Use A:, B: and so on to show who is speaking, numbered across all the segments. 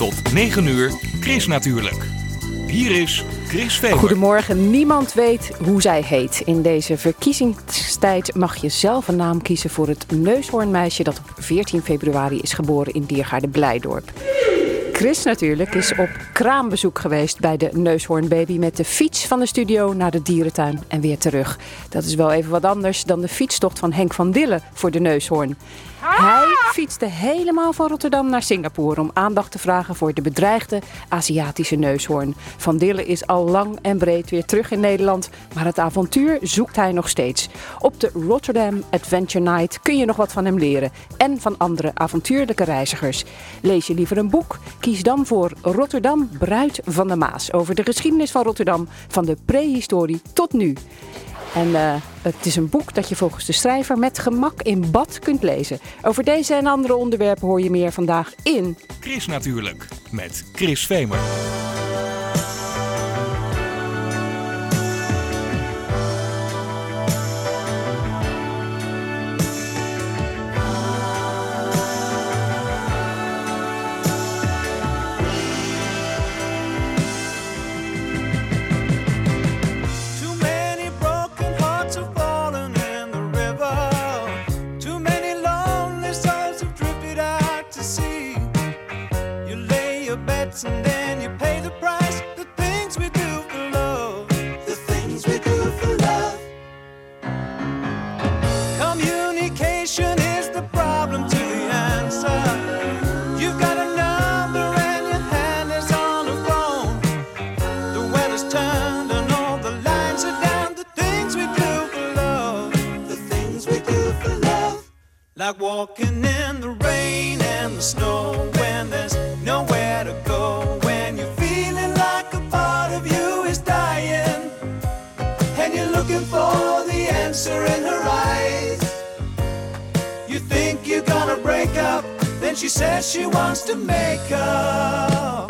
A: Tot 9 uur, Chris natuurlijk. Hier is Chris Vemer.
B: Goedemorgen. Niemand weet hoe zij heet. In deze verkiezingstijd mag je zelf een naam kiezen voor het neushoornmeisje dat op 14 februari is geboren in Diergaarde Blijdorp. Chris natuurlijk is op kraambezoek geweest bij de neushoornbaby met de fiets van de studio naar de dierentuin en weer terug. Dat is wel even wat anders dan de fietstocht van Henk van Dille voor de neushoorn. Hij fietste helemaal van Rotterdam naar Singapore om aandacht te vragen voor de bedreigde Aziatische neushoorn. Van Dille is al lang en breed weer terug in Nederland, maar het avontuur zoekt hij nog steeds. Op de Rotterdam Adventure Night kun je nog wat van hem leren en van andere avontuurlijke reizigers. Lees je liever een boek? Kies dan voor Rotterdam Bruid van de Maas over de geschiedenis van Rotterdam van de prehistorie tot nu. En eh, het is een boek dat je volgens de schrijver met gemak in bad kunt lezen. Over deze en andere onderwerpen hoor je meer vandaag in.
A: Chris natuurlijk, met Chris Vemer.
C: And then you pay the price. The things we do for love. The things we do for love. Communication is the problem to the answer. You've got a number and your hand is on the phone. The weather's turned and all the lines are down. The things we do for love. The things we do for love. Like walking in the rain answer in her eyes. You think you're gonna break up. Then she says she wants to make up.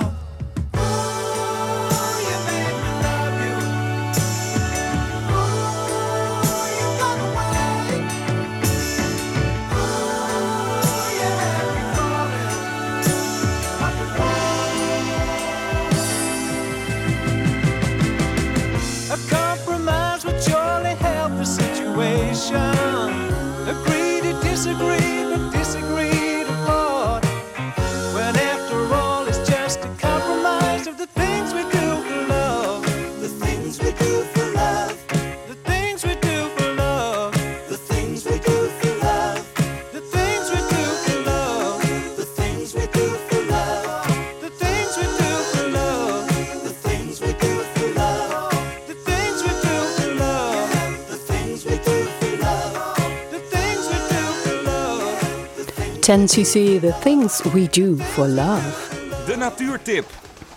B: 10cc, The Things We Do For Love.
A: De natuurtip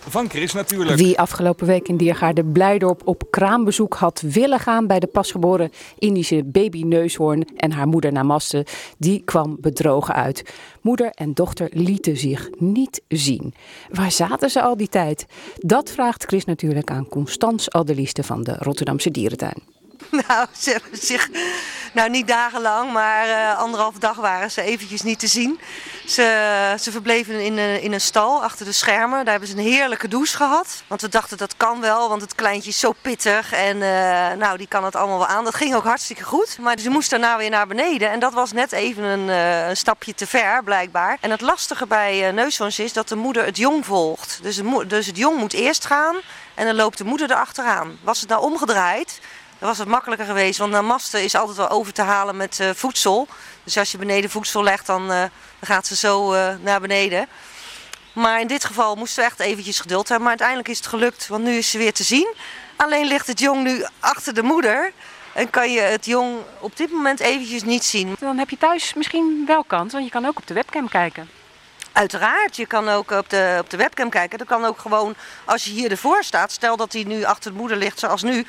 A: van Chris natuurlijk.
B: Wie afgelopen week in Diergaarde Blijdorp op kraambezoek had willen gaan bij de pasgeboren Indische babyneushoorn en haar moeder Namaste, die kwam bedrogen uit. Moeder en dochter lieten zich niet zien. Waar zaten ze al die tijd? Dat vraagt Chris natuurlijk aan Constance Adeliste van de Rotterdamse Dierentuin.
D: Nou, ze hebben zich, nou niet dagenlang, maar eh, anderhalf dag waren ze eventjes niet te zien. Ze, ze verbleven in een, in een stal achter de schermen. Daar hebben ze een heerlijke douche gehad. Want we dachten dat kan wel, want het kleintje is zo pittig. En uh, nou, die kan het allemaal wel aan. Dat ging ook hartstikke goed. Maar ze moest daarna weer naar beneden. En dat was net even een, uh, een stapje te ver, blijkbaar. En het lastige bij uh, neushoorns is dat de moeder het jong volgt. Dus, dus het jong moet eerst gaan en dan loopt de moeder erachteraan. Was het nou omgedraaid, was het makkelijker geweest. Want namaste is altijd wel over te halen met uh, voedsel. Dus als je beneden voedsel legt, dan, uh, dan gaat ze zo uh, naar beneden. Maar in dit geval moesten we echt eventjes geduld hebben. Maar uiteindelijk is het gelukt, want nu is ze weer te zien. Alleen ligt het jong nu achter de moeder. En kan je het jong op dit moment eventjes niet zien.
B: Dan heb je thuis misschien wel kans, want je kan ook op de webcam kijken.
D: Uiteraard, je kan ook op de, op de webcam kijken. Dat kan ook gewoon als je hier ervoor staat. Stel dat hij nu achter de moeder ligt zoals nu.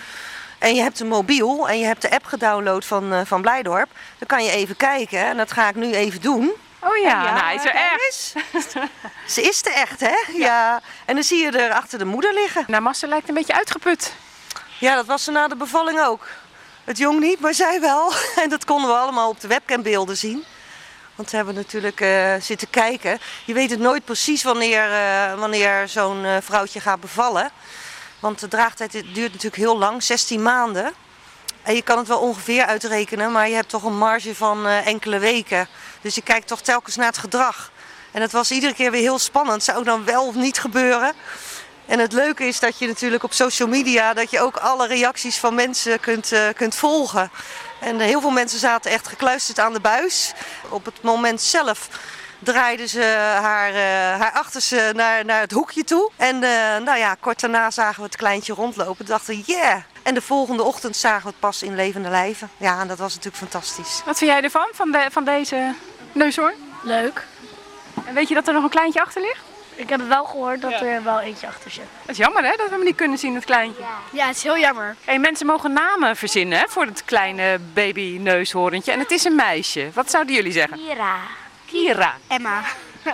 D: En je hebt een mobiel en je hebt de app gedownload van, uh, van Blijdorp. Dan kan je even kijken en dat ga ik nu even doen.
B: Oh ja, ja nou, is er echt.
D: Ze is er echt, hè? Ja. ja. En dan zie je er achter de moeder liggen.
B: Nou, Massa lijkt een beetje uitgeput.
D: Ja, dat was ze na de bevalling ook. Het jong niet, maar zij wel. En dat konden we allemaal op de webcambeelden zien. Want we hebben natuurlijk uh, zitten kijken. Je weet het nooit precies wanneer, uh, wanneer zo'n uh, vrouwtje gaat bevallen. Want de draagtijd duurt natuurlijk heel lang, 16 maanden. En je kan het wel ongeveer uitrekenen, maar je hebt toch een marge van enkele weken. Dus je kijkt toch telkens naar het gedrag. En het was iedere keer weer heel spannend. Zou dan wel of niet gebeuren? En het leuke is dat je natuurlijk op social media dat je ook alle reacties van mensen kunt, kunt volgen. En heel veel mensen zaten echt gekluisterd aan de buis. Op het moment zelf draaide ze haar, uh, haar achterste naar, naar het hoekje toe. En uh, nou ja, kort daarna zagen we het kleintje rondlopen. Dachten, yeah! En de volgende ochtend zagen we het pas in levende lijven. Ja, en dat was natuurlijk fantastisch.
B: Wat vind jij ervan, van, de, van deze neushoorn?
E: Leuk.
B: En weet je dat er nog een kleintje achter ligt?
E: Ik heb wel gehoord dat ja. er wel eentje achter zit.
B: Dat is jammer hè, dat we hem niet kunnen zien, het kleintje.
E: Ja, ja het is heel jammer.
B: Hey, mensen mogen namen verzinnen hè, voor het kleine baby-neushoorntje. En het is een meisje. Wat zouden jullie zeggen?
E: Kira.
B: Kira.
E: Emma.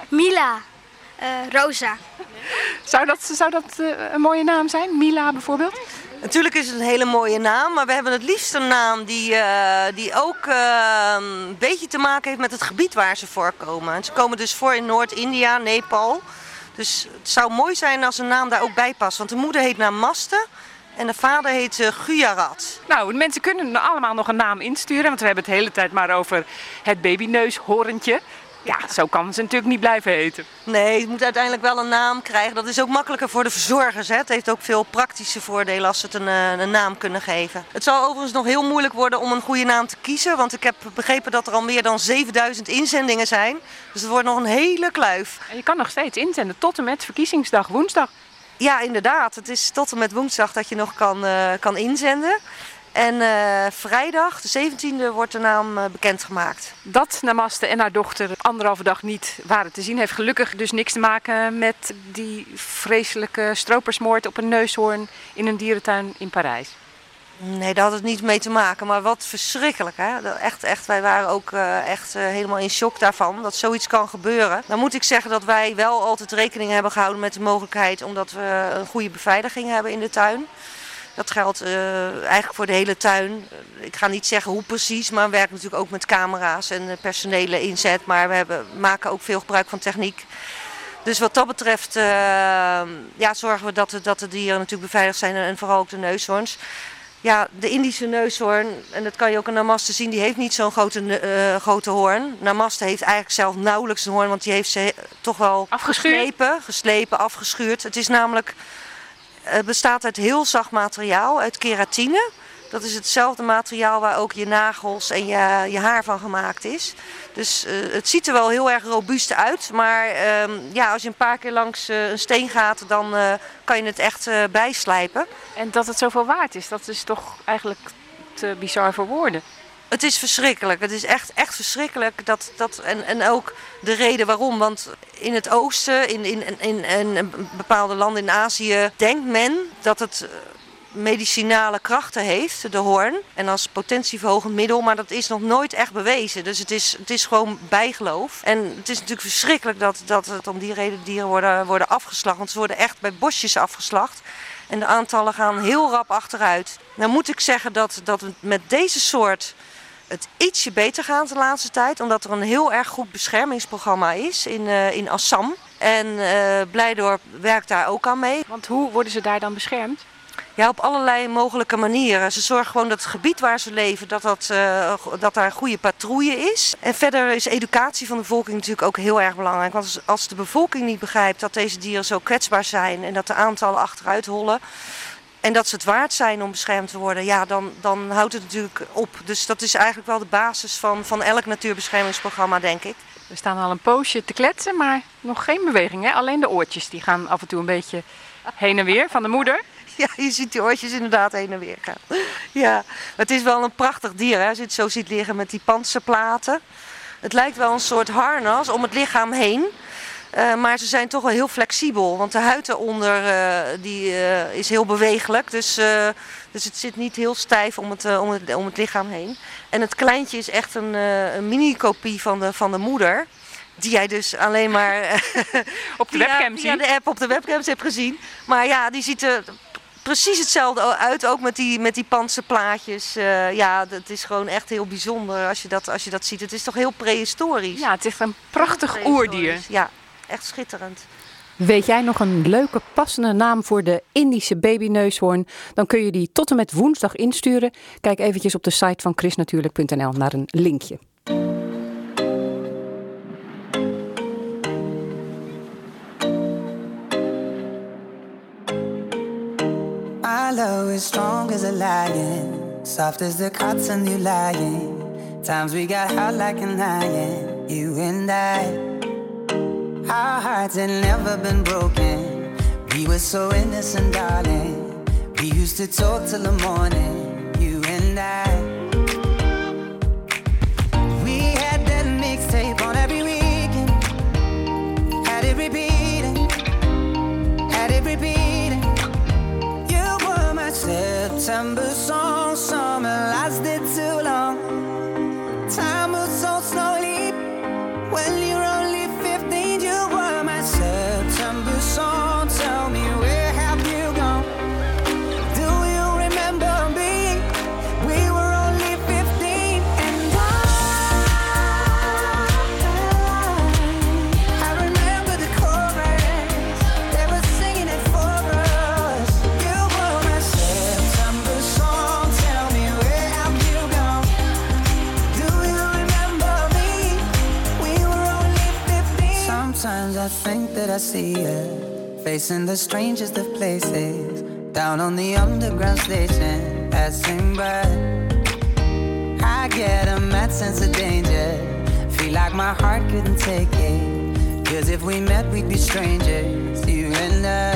E: Mila. Uh, Rosa.
B: Zou dat, zou dat uh, een mooie naam zijn? Mila bijvoorbeeld?
D: Natuurlijk is het een hele mooie naam, maar we hebben het liefst een naam die, uh, die ook uh, een beetje te maken heeft met het gebied waar ze voorkomen. En ze komen dus voor in Noord-India, Nepal. Dus het zou mooi zijn als een naam daar ook bij past. Want de moeder heet Namaste en de vader heet uh, Gujarat.
B: Nou, mensen kunnen allemaal nog een naam insturen. Want we hebben het de hele tijd maar over het babyneushoorntje. Ja, zo kan ze natuurlijk niet blijven heten.
D: Nee, het moet uiteindelijk wel een naam krijgen. Dat is ook makkelijker voor de verzorgers. Hè. Het heeft ook veel praktische voordelen als ze het een, een, naam kunnen geven. Het zal overigens nog heel moeilijk worden om een goede naam te kiezen. Want ik heb begrepen dat er al meer dan 7000 inzendingen zijn. Dus het wordt nog een hele kluif.
B: En je kan nog steeds inzenden tot en met verkiezingsdag woensdag.
D: Ja, inderdaad. Het is tot en met woensdag dat je nog kan, uh, kan inzenden. En uh, vrijdag, de 17e, wordt de naam uh, bekendgemaakt.
B: Dat Namaste en haar dochter anderhalve dag niet waren te zien, heeft gelukkig dus niks te maken met die vreselijke stropersmoord op een neushoorn in een dierentuin in Parijs.
D: Nee, daar had het niet mee te maken. Maar wat verschrikkelijk. Hè? Echt, echt, wij waren ook uh, echt uh, helemaal in shock daarvan dat zoiets kan gebeuren. Dan moet ik zeggen dat wij wel altijd rekening hebben gehouden met de mogelijkheid omdat we een goede beveiliging hebben in de tuin. Dat geldt uh, eigenlijk voor de hele tuin. Ik ga niet zeggen hoe precies, maar we werken natuurlijk ook met camera's en personele inzet. Maar we hebben, maken ook veel gebruik van techniek. Dus wat dat betreft uh, ja, zorgen we dat de, dat de dieren natuurlijk beveiligd zijn en vooral ook de neushoorns. Ja, de Indische neushoorn, en dat kan je ook aan Namaste zien, die heeft niet zo'n grote, uh, grote hoorn. Namaste heeft eigenlijk zelf nauwelijks een hoorn, want die heeft ze toch wel geslepen, geslepen, afgeschuurd. Het is namelijk het bestaat uit heel zacht materiaal, uit keratine. Dat is hetzelfde materiaal waar ook je nagels en je, je haar van gemaakt is. Dus uh, het ziet er wel heel erg robuust uit. Maar uh, ja, als je een paar keer langs uh, een steen gaat, dan kan je het echt bijslijpen.
B: En dat het zoveel waard is, dat is toch eigenlijk te bizar voor woorden.
D: Het is verschrikkelijk. Het is echt, echt verschrikkelijk. Dat, dat, en, en ook de reden waarom. Want in het oosten, in, in, in, in bepaalde landen in Azië, denkt men dat het medicinale krachten heeft, de hoorn. En als potentieverhogend middel, maar dat is nog nooit echt bewezen. Dus het is, het is gewoon bijgeloof. En het is natuurlijk verschrikkelijk dat, dat het om die reden dieren worden, worden afgeslacht. Want ze worden echt bij bosjes afgeslacht. En de aantallen gaan heel rap achteruit. Nou moet ik zeggen dat, dat met deze soort het ietsje beter gaat de laatste tijd. Omdat er een heel erg goed beschermingsprogramma is in, eh, in Assam. En eh Blijdorp werkt daar ook aan mee.
B: Want hoe worden ze daar dan beschermd?
D: Ja, op allerlei mogelijke manieren. Ze zorgen gewoon dat het gebied waar ze leven, dat, dat, eh, dat daar een goede patrouille is. En verder is educatie van de bevolking natuurlijk ook heel erg belangrijk. Want als, als de bevolking niet begrijpt dat deze dieren zo kwetsbaar zijn en dat de aantallen achteruit hollen. En dat ze het waard zijn om beschermd te worden, ja, dan, dan houdt het natuurlijk op. Dus dat is eigenlijk wel de basis van, van elk natuurbeschermingsprogramma, denk ik.
B: We staan al een poosje te kletsen, maar nog geen beweging. Hè? Alleen de oortjes die gaan af en toe een beetje heen en weer van de moeder.
D: Ja, je ziet die oortjes inderdaad heen en weer gaan. Ja, het is wel een prachtig dier, hè? als je het zo ziet liggen met die panzerplaten. Het lijkt wel een soort harnas om het lichaam heen. Eh, maar ze zijn toch wel heel flexibel, want de huid eronder eh, die, eh, is heel bewegelijk. Dus, dus het zit niet heel stijf om het, om, het, om het lichaam heen. En het kleintje is echt een, een mini-kopie van de, van de moeder. Die jij dus alleen maar
B: Op de
D: via-
B: webcam
D: via de app op de webcams hebt gezien. Maar ja, die ziet er precies hetzelfde uit, ook met die, met die panzerplaatjes. Eh, ja, het is gewoon echt heel bijzonder als je, dat, als je dat ziet. Het is toch heel prehistorisch.
B: Ja, het is echt een prachtig oerdier.
D: Ja, echt schitterend.
B: Weet jij nog een leuke passende naam voor de Indische babyneushoorn? Dan kun je die tot en met woensdag insturen. Kijk eventjes op de site van chrisnatuurlijk.nl naar een linkje.
F: My love is strong as a lion, soft as the cotton you lying. Times we got hot like an iron, you and I. Our hearts had never been broken. We were so innocent, darling. We used to talk till the morning, you I see you facing the strangest of places. Down on the underground station, passing by. I get a mad sense of danger. Feel like my heart couldn't take it. Cause if we met, we'd be strangers, you and I.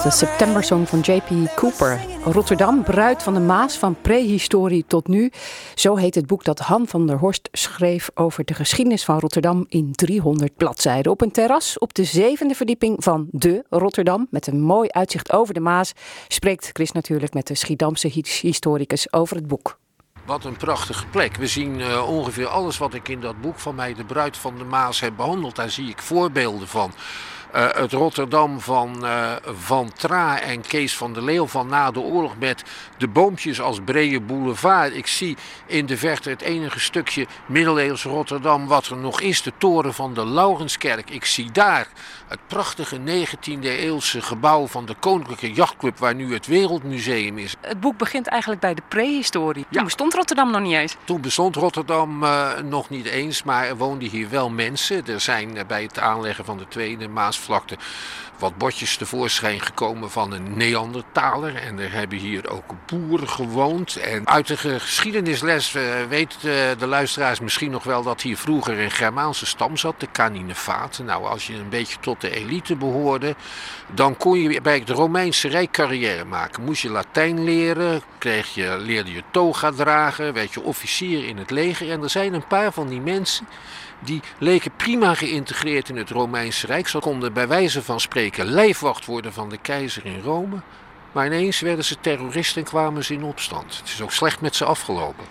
B: de Septembersong van J.P. Cooper. Rotterdam, bruid van de Maas, van prehistorie tot nu. Zo heet het boek dat Han van der Horst schreef over de geschiedenis van Rotterdam in 300 bladzijden. Op een terras op de zevende verdieping van de Rotterdam, met een mooi uitzicht over de Maas, spreekt Chris natuurlijk met de Schiedamse historicus over het boek.
G: Wat een prachtige plek. We zien eh, ongeveer alles wat ik in dat boek van mij, De Bruid van de Maas, heb behandeld. Daar zie ik voorbeelden van. Eh, het Rotterdam van, eh, van Tra en Kees van der Leeuw van na de oorlog met de boompjes als brede boulevard. Ik zie in de verte het enige stukje middeleeuws Rotterdam wat er nog is, de toren van de Laurenskerk. Ik zie daar het prachtige 19e eeuwse gebouw van de Koninklijke Jachtclub waar nu het Wereldmuseum is.
B: Het boek begint eigenlijk bij de prehistorie.
G: Ja.
B: Toen bestond Rotterdam nog niet eens.
G: Toen bestond Rotterdam eh, nog niet eens, maar er woonden hier wel mensen. Er zijn eh, bij het aanleggen van de Tweede Maasvlakte wat botjes tevoorschijn gekomen van een Neandertaler. En er hebben hier ook boeren gewoond. En uit de geschiedenisles eh, weet de, de luisteraars misschien nog wel dat hier vroeger een Germaanse stam zat, de Caninefaten. Nou, als je een beetje tot de elite behoorde, dan kon je bij het Romeinse Rijk carrière maken. Moest je Latijn leren, kreeg je, leerde je toga dragen, werd je officier in het leger. En er zijn een paar van die mensen die leken prima geïntegreerd in het Romeinse Rijk. Ze konden bij wijze van spreken lijfwacht worden van de keizer in Rome. Maar ineens werden ze terroristen en kwamen ze in opstand. Het is ook slecht met ze afgelopen.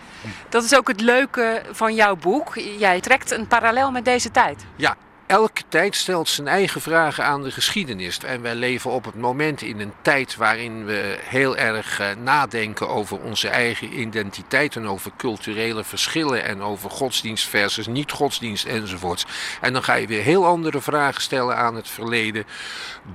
B: Dat is ook het leuke van jouw boek. Jij trekt een parallel met deze tijd.
G: Ja, elke tijd stelt zijn eigen vragen aan de geschiedenis. En wij leven op het moment in een tijd waarin we heel erg eh, nadenken over onze eigen identiteit en over culturele verschillen en over godsdienst versus niet-godsdienst enzovoorts. En dan ga je weer heel andere vragen stellen aan het verleden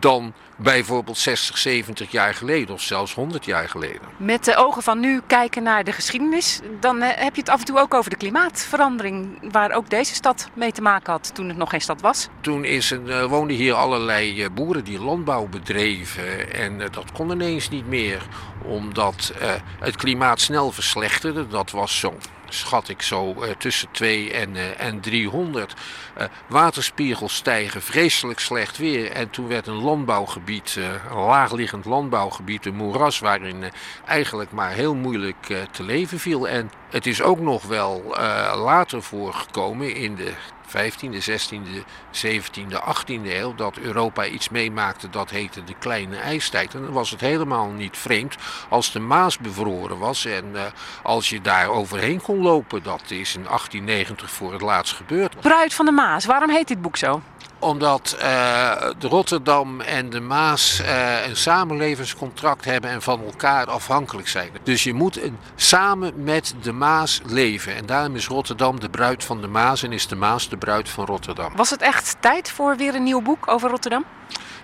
G: dan bijvoorbeeld 60, 70 jaar geleden of zelfs 100 jaar geleden.
B: Met de ogen van nu kijken naar de geschiedenis, dan eh, heb je het af en toe ook over de klimaatverandering, waar ook deze stad mee te maken had toen het nog geen stad was.
G: Toen is een, eh, woonden hier allerlei eh, boeren die landbouw bedreven en eh, dat kon ineens niet meer omdat het klimaat snel verslechterde. Dat was zo, schat ik zo, tussen 2 en, en 300. Eh, waterspiegels stijgen, vreselijk slecht weer. En toen werd een landbouwgebied, een laagliggend landbouwgebied, een moeras waarin eigenlijk maar heel moeilijk te leven viel. En het is ook nog wel later voorgekomen in de 15e, 16e, 17e, 18e eeuw dat Europa iets meemaakte dat heette de kleine ijstijd. En dan was het helemaal niet vreemd als de Maas bevroren was en eh, als je daar overheen kon lopen. Dat is in 1890 voor het laatst gebeurd.
B: Bruid van de Maas, waarom heet dit boek zo?
G: Omdat eh, de Rotterdam en de Maas eh, een samenlevingscontract hebben en van elkaar afhankelijk zijn. Dus je moet een, samen met de Maas leven. En daarom is Rotterdam de bruid van de Maas en is de Maas de bruid van Rotterdam.
B: Was het echt tijd voor weer een nieuw boek over Rotterdam?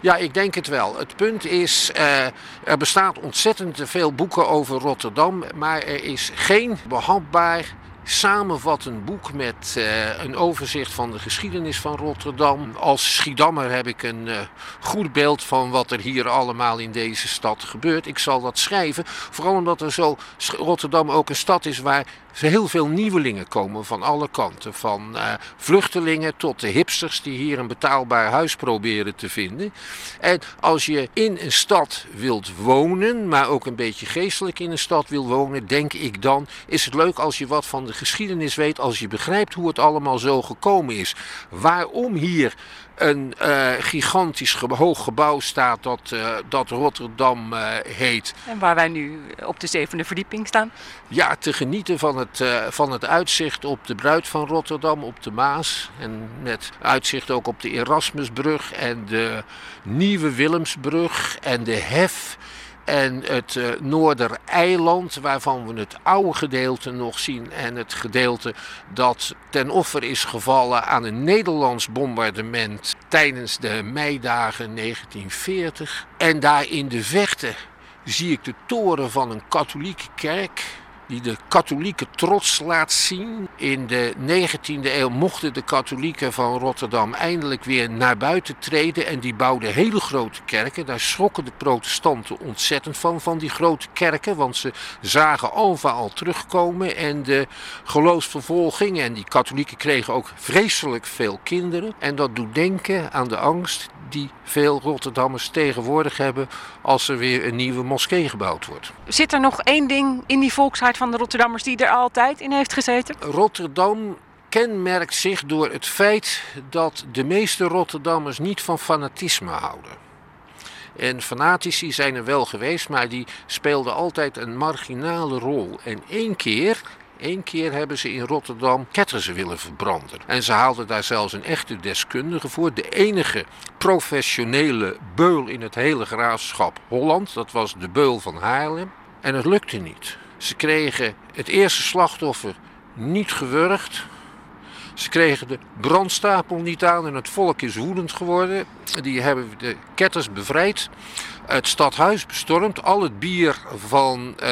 G: Ja, ik denk het wel. Het punt is, eh, er bestaat ontzettend veel boeken over Rotterdam, maar er is geen behapbaar samenvattend boek met eh, een overzicht van de geschiedenis van Rotterdam. Als Schiedammer heb ik een eh, goed beeld van wat er hier allemaal in deze stad gebeurt. Ik zal dat schrijven, vooral omdat er zo Rotterdam ook een stad is waar heel veel nieuwelingen komen van alle kanten. Van eh, vluchtelingen tot de hipsters die hier een betaalbaar huis proberen te vinden. En als je in een stad wilt wonen, maar ook een beetje geestelijk in een stad wil wonen, denk ik dan, is het leuk als je wat van de geschiedenis weet, als je begrijpt hoe het allemaal zo gekomen is. Waarom hier een eh, gigantisch ge- hoog gebouw staat dat, eh, dat Rotterdam eh, heet.
B: En waar wij nu op de zevende verdieping staan.
G: Ja, te genieten van het, van het uitzicht op de Bruid van Rotterdam, op de Maas. En met uitzicht ook op de Erasmusbrug en de Nieuwe Willemsbrug en de Hef. En het eh, Noordereiland, waarvan we het oude gedeelte nog zien. En het gedeelte dat ten offer is gevallen aan een Nederlands bombardement tijdens de meidagen 1940. En daar in de verte zie ik de toren van een katholieke kerk. Die de katholieke trots laat zien. In de 19e eeuw mochten de katholieken van Rotterdam eindelijk weer naar buiten treden. En die bouwden hele grote kerken. Daar schrokken de protestanten ontzettend van, van die grote kerken. Want ze zagen overal terugkomen. En de geloofsvervolging. En die katholieken kregen ook vreselijk veel kinderen. En dat doet denken aan de angst die veel Rotterdammers tegenwoordig hebben als er weer een nieuwe moskee gebouwd wordt.
B: Zit er nog één ding in die volksheid van de Rotterdammers die er altijd in heeft gezeten?
G: Rotterdam kenmerkt zich door het feit dat de meeste Rotterdammers niet van fanatisme houden. En fanatici zijn er wel geweest, maar die speelden altijd een marginale rol. En één keer, één keer hebben ze in Rotterdam ketters willen verbranden. En ze haalden daar zelfs een echte deskundige voor. De enige professionele beul in het hele graafschap Holland, dat was de beul van Haarlem. En het lukte niet. Ze kregen het eerste slachtoffer niet gewurgd. Ze kregen de brandstapel niet aan en het volk is woedend geworden. Die hebben de ketters bevrijd. Het stadhuis bestormd, al het bier van eh,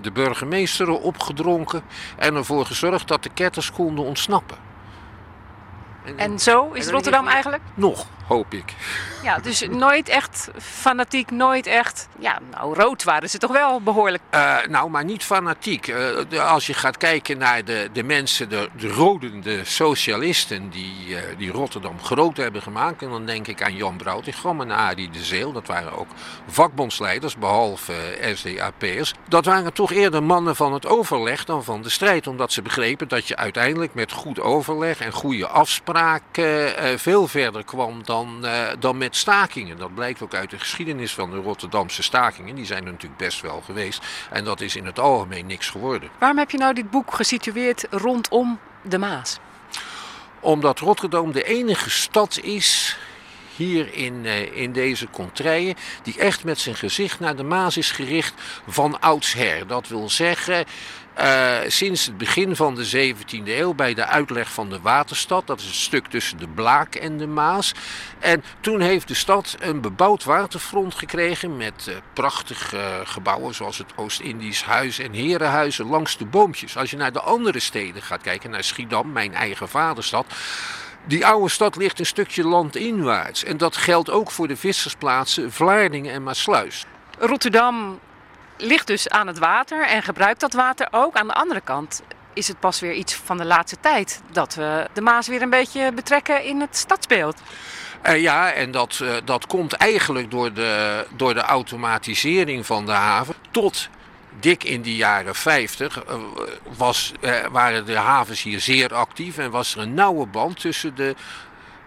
G: de burgemeesteren opgedronken en ervoor gezorgd dat de ketters konden ontsnappen.
B: En zo is
G: En
B: Rotterdam eigenlijk?
G: Nog, hoop ik.
B: Ja, dus nooit echt fanatiek, nooit echt... Ja, nou, rood waren ze toch wel behoorlijk.
G: Eh, nou, maar niet fanatiek. Eh, als je gaat kijken naar de, de mensen, de, de rodende socialisten die, eh, die Rotterdam groot hebben gemaakt. En dan denk ik aan Jan Broutigam en Arie de Zeel. Dat waren ook vakbondsleiders, behalve eh, SDAP'ers. Dat waren toch eerder mannen van het overleg dan van de strijd. Omdat ze begrepen dat je uiteindelijk met goed overleg en goede afspraken veel verder kwam dan, eh, dan met stakingen. Dat blijkt ook uit de geschiedenis van de Rotterdamse stakingen. Die zijn er natuurlijk best wel geweest. En dat is in het algemeen niks geworden.
B: Waarom heb je nou dit boek gesitueerd rondom de Maas?
G: Omdat Rotterdam de enige stad is hier in, eh, in deze contraien die echt met zijn gezicht naar de Maas is gericht van oudsher. Dat wil zeggen, eh, sinds het begin van de 17e eeuw bij de uitleg van de Waterstad, dat is het stuk tussen de Blaak en de Maas. En toen heeft de stad een bebouwd waterfront gekregen met eh, prachtige eh, gebouwen zoals het Oost-Indisch Huis en Herenhuizen langs de boompjes. Als je naar de andere steden gaat kijken, naar Schiedam, mijn eigen vaderstad, die oude stad ligt een stukje landinwaarts. En dat geldt ook voor de vissersplaatsen Vlaardingen en Maasluis.
B: Rotterdam ligt dus aan het water en gebruikt dat water ook. Aan de andere kant is het pas weer iets van de laatste tijd dat we de Maas weer een beetje betrekken in het stadsbeeld.
G: Eh, ja, en dat, eh, dat komt eigenlijk door de, door de automatisering van de haven. Tot dik in de jaren 50 eh, was, waren de havens hier zeer actief en was er een nauwe band tussen de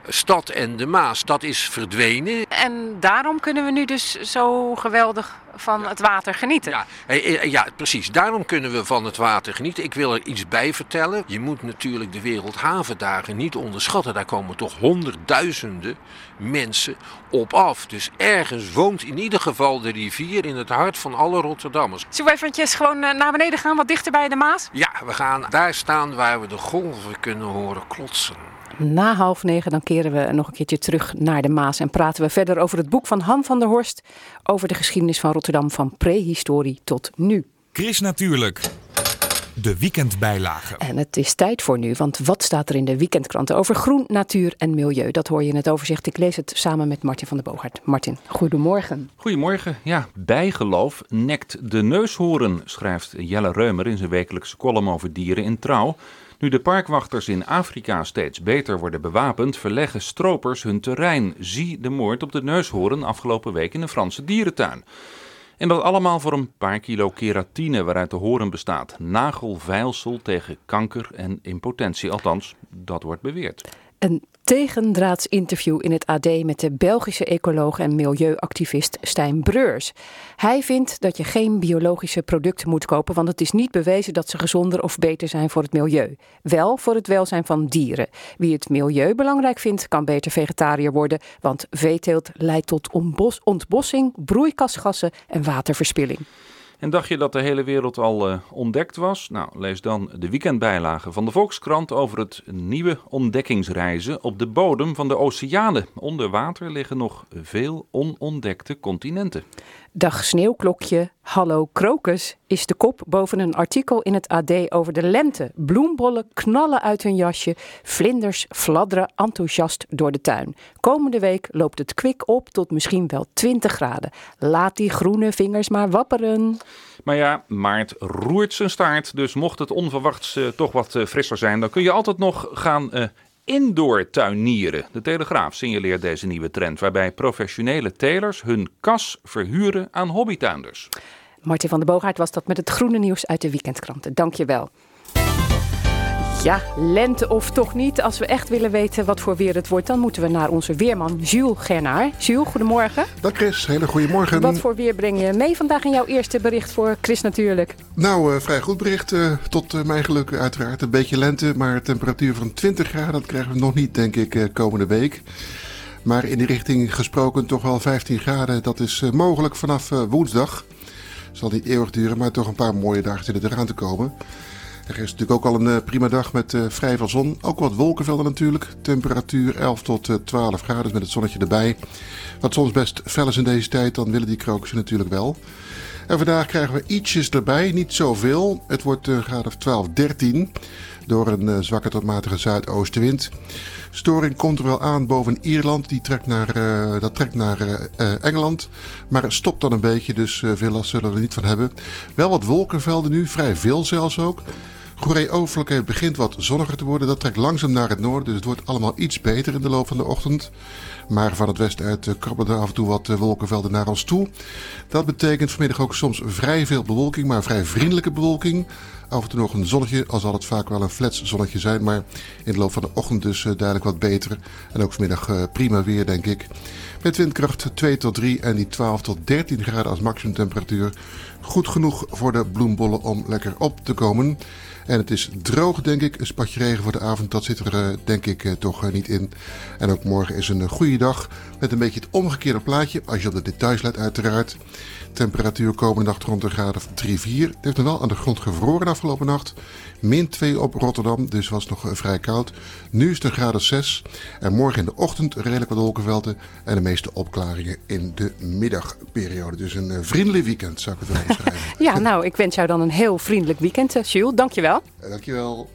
G: stad en de Maas. Dat is verdwenen.
B: En daarom kunnen we nu dus zo geweldig van het water genieten.
G: Ja, eh, eh, ja, precies. Daarom kunnen we van het water genieten. Ik wil er iets bij vertellen. Je moet natuurlijk de Wereldhavendagen niet onderschatten. Daar komen toch honderdduizenden mensen op af. Dus ergens woont in ieder geval de rivier in het hart van alle Rotterdammers.
B: Zullen we eventjes gewoon eh, naar beneden gaan, wat dichter bij de Maas?
G: Ja, we gaan daar staan waar we de golven kunnen horen klotsen.
B: Na half negen dan keren we nog een keertje terug naar de Maas en praten we verder over het boek van Han van der Horst over de geschiedenis van Rotterdam van prehistorie tot nu.
A: Chris Natuurlijk. De weekendbijlage.
B: En het is tijd voor nu, want wat staat er in de weekendkranten over groen, natuur en milieu? Dat hoor je in het overzicht. Ik lees het samen met Martin van der Boogaard. Martin, goedemorgen.
H: Goedemorgen. Ja, bijgeloof nekt de neushoorn, schrijft Jelle Reumer in zijn wekelijkse column over dieren in Trouw. Nu de parkwachters in Afrika steeds beter worden bewapend, verleggen stropers hun terrein. Zie de moord op de neushoorn afgelopen week in de Franse dierentuin. En dat allemaal voor een paar kilo keratine waaruit de hoorn bestaat. Nagelveilsel tegen kanker en impotentie, althans, dat wordt beweerd.
B: Een tegendraads interview in het AD met de Belgische ecoloog en milieuactivist Stijn Breurs. Hij vindt dat je geen biologische producten moet kopen, want het is niet bewezen dat ze gezonder of beter zijn voor het milieu. Wel voor het welzijn van dieren. Wie het milieu belangrijk vindt, kan beter vegetariër worden, want veeteelt leidt tot ontbos- ontbossing, broeikasgassen en waterverspilling.
H: En dacht je dat de hele wereld al eh, ontdekt was? Nou, lees dan de weekendbijlage van de Volkskrant over het nieuwe ontdekkingsreizen op de bodem van de oceanen. Onder water liggen nog veel onontdekte continenten.
B: Dag sneeuwklokje, hallo krokus is de kop boven een artikel in het AD over de lente. Bloembollen knallen uit hun jasje, vlinders fladderen enthousiast door de tuin. Komende week loopt het kwik op tot misschien wel 20 graden. Laat die groene vingers maar wapperen.
H: Maar ja, maart roert zijn staart. Dus mocht het onverwachts eh, toch wat eh, frisser zijn, dan kun je altijd nog gaan eh, indoor tuinieren. De Telegraaf signaleert deze nieuwe trend, waarbij professionele telers hun kas verhuren aan hobbytuinders.
B: Martin van der Boogaard was dat met het groene nieuws uit de weekendkranten. Dank je wel. Ja, lente of toch niet. Als we echt willen weten wat voor weer het wordt, dan moeten we naar onze weerman Jules Gernaar. Jules, goedemorgen.
I: Dag Chris, hele goede morgen.
B: Wat voor weer breng je mee vandaag in jouw eerste bericht voor Chris natuurlijk?
I: Nou, eh, vrij goed bericht. eh, tot eh, mijn geluk uiteraard. Een beetje lente, maar temperatuur van 20 graden, dat krijgen we nog niet, denk ik, komende week. Maar in die richting gesproken toch wel 15 graden. Dat is mogelijk vanaf woensdag. Zal niet eeuwig duren, maar toch een paar mooie dagen zitten eraan te komen. Er is natuurlijk ook al een eh, prima dag met eh, vrij veel zon. Ook wat wolkenvelden natuurlijk. Temperatuur 11 tot eh, 12 graden dus met het zonnetje erbij. Wat soms best fel is in deze tijd, dan willen die krokussen natuurlijk wel. En vandaag krijgen we ietsjes erbij, niet zoveel. Het wordt een graad of 12, 13 door een eh, zwakke tot matige zuidoostenwind. Storing komt er wel aan boven Ierland, die trekt naar, eh, dat trekt naar eh, Engeland. Maar het stopt dan een beetje, dus veel last zullen we er niet van hebben. Wel wat wolkenvelden nu, vrij veel zelfs ook. Goeree Overlijke begint wat zonniger te worden. Dat trekt langzaam naar het noorden, dus het wordt allemaal iets beter in de loop van de ochtend. Maar van het westen uit krabbelen er af en toe wat wolkenvelden naar ons toe. Dat betekent vanmiddag ook soms vrij veel bewolking, maar vrij vriendelijke bewolking. Af en toe nog een zonnetje, al zal het vaak wel een flats zonnetje zijn. Maar in de loop van de ochtend dus duidelijk wat beter. En ook vanmiddag eh, prima weer, denk ik. Met windkracht 2 tot 3 en die 12 tot 13 graden als maximumtemperatuur. Goed genoeg voor de bloembollen om lekker op te komen. En het is droog, denk ik. Een spatje regen voor de avond, dat zit er eh, denk ik toch niet in. En ook morgen is een goede dag met een beetje het omgekeerde plaatje. Als je op de details let uiteraard. Temperatuur komende nacht rond een graad of 3, 4. Het heeft nog wel aan de grond gevroren afgelopen nacht. Min 2 op Rotterdam, dus was het nog eh, vrij koud. Nu is het een graad of 6. En morgen in de ochtend redelijk wat wolkenvelden. En de meeste opklaringen in de middagperiode. Dus een eh, vriendelijk weekend zou ik het wel beschrijven.
B: Ja, nou, ik wens jou dan een heel vriendelijk weekend, eh, Jules. Dank je wel.
I: Eh, Dankjewel.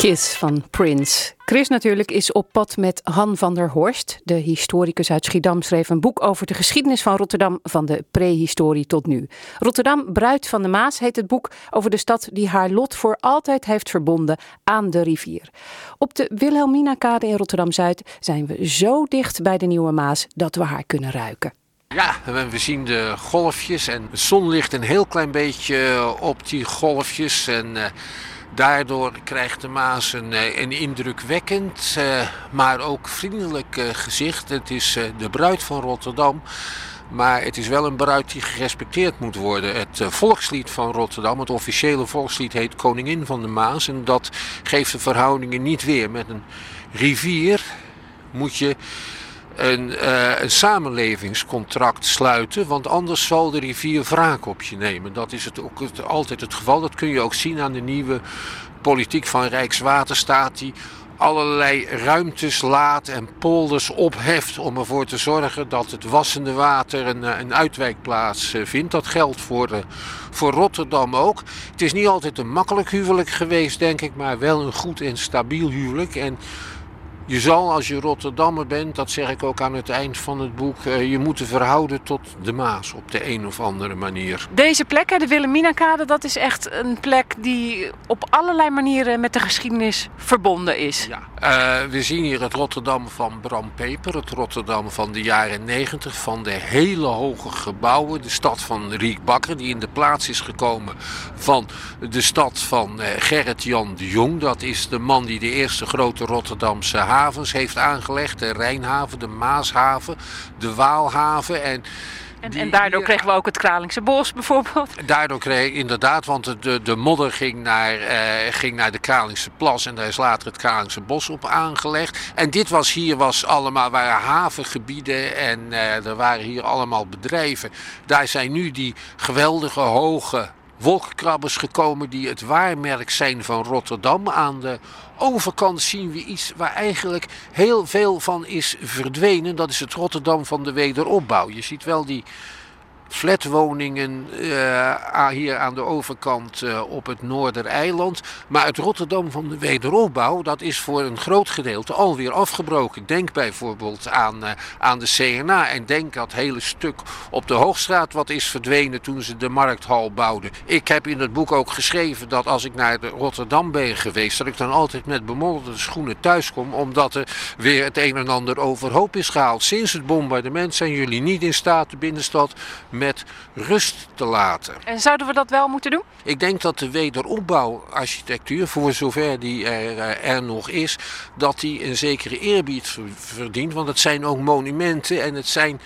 F: Kiss
B: van Prince. Chris natuurlijk is op pad met Han van der Horst. De historicus uit Schiedam schreef een boek over de geschiedenis van Rotterdam van de prehistorie tot nu. Rotterdam, Bruid van de Maas heet het boek over de stad die haar lot voor altijd heeft verbonden aan de rivier. Op de Wilhelmina-kade in Rotterdam-Zuid zijn we zo dicht bij de Nieuwe Maas dat we haar kunnen ruiken.
G: Ja, we zien de golfjes en de zon ligt een heel klein beetje op die golfjes. En uh, daardoor krijgt de Maas een, een indrukwekkend, uh, maar ook vriendelijk gezicht. Het is de bruid van Rotterdam. Maar het is wel een bruid die gerespecteerd moet worden. Het volkslied van Rotterdam, het officiële volkslied, heet Koningin van de Maas. En dat geeft de verhoudingen niet weer. Met een rivier moet je een, uh, een, samenlevingscontract sluiten, want anders zal de rivier wraak op je nemen. Dat is het ook het, altijd het geval. Dat kun je ook zien aan de nieuwe politiek van Rijkswaterstaat, die allerlei ruimtes laat en polders opheft om ervoor te zorgen dat het wassende water een, een uitwijkplaats vindt. Dat geldt voor, uh, voor Rotterdam ook. Het is niet altijd een makkelijk huwelijk geweest, denk ik, maar wel een goed en stabiel huwelijk. En je zal als je Rotterdammer bent, dat zeg ik ook aan het eind van het boek, je moeten verhouden tot de Maas op de een of andere manier.
B: Deze plek, de Wilhelmina-kade, dat is echt een plek die op allerlei manieren met de geschiedenis verbonden is.
G: Ja. Uh, we zien hier het Rotterdam van Bram Peper, het Rotterdam van de jaren 90, van de hele hoge gebouwen. De stad van Riek Bakker, die in de plaats is gekomen van de stad van uh, Gerrit-Jan de Jong. Dat is de man die de eerste grote Rotterdamse havens heeft aangelegd. De Rijnhaven, de Maashaven, de Waalhaven. En,
B: en, en daardoor kregen we ook het Kralingse Bos bijvoorbeeld.
G: Daardoor kreeg ik inderdaad, want de, de modder ging naar, uh, ging naar de Kralingse Plas en daar is later het Kralingse Bos op aangelegd. En dit was hier was allemaal, waren havengebieden en uh, er waren hier allemaal bedrijven. Daar zijn nu die geweldige hoge wolkenkrabbers gekomen die het waarmerk zijn van Rotterdam. Aan de overkant zien we iets waar eigenlijk heel veel van is verdwenen. Dat is het Rotterdam van de wederopbouw. Je ziet wel die flatwoningen uh, hier aan de overkant uh, op het Noordereiland. Maar het Rotterdam van de wederopbouw, dat is voor een groot gedeelte alweer afgebroken. Denk bijvoorbeeld aan, uh, aan de CNA en denk dat hele stuk op de Hoogstraat wat is verdwenen toen ze de markthal bouwden. Ik heb in het boek ook geschreven dat als ik naar de Rotterdam ben geweest, dat ik dan altijd met bemodderde schoenen thuis kom, omdat er weer het een en ander overhoop is gehaald. Sinds het bombardement zijn jullie niet in staat de binnenstad met rust te laten.
B: En zouden we dat wel moeten doen?
G: Ik denk dat de wederopbouwarchitectuur, voor zover die er, er nog is, dat die een zekere eerbied verdient. Want het zijn ook monumenten en het zijn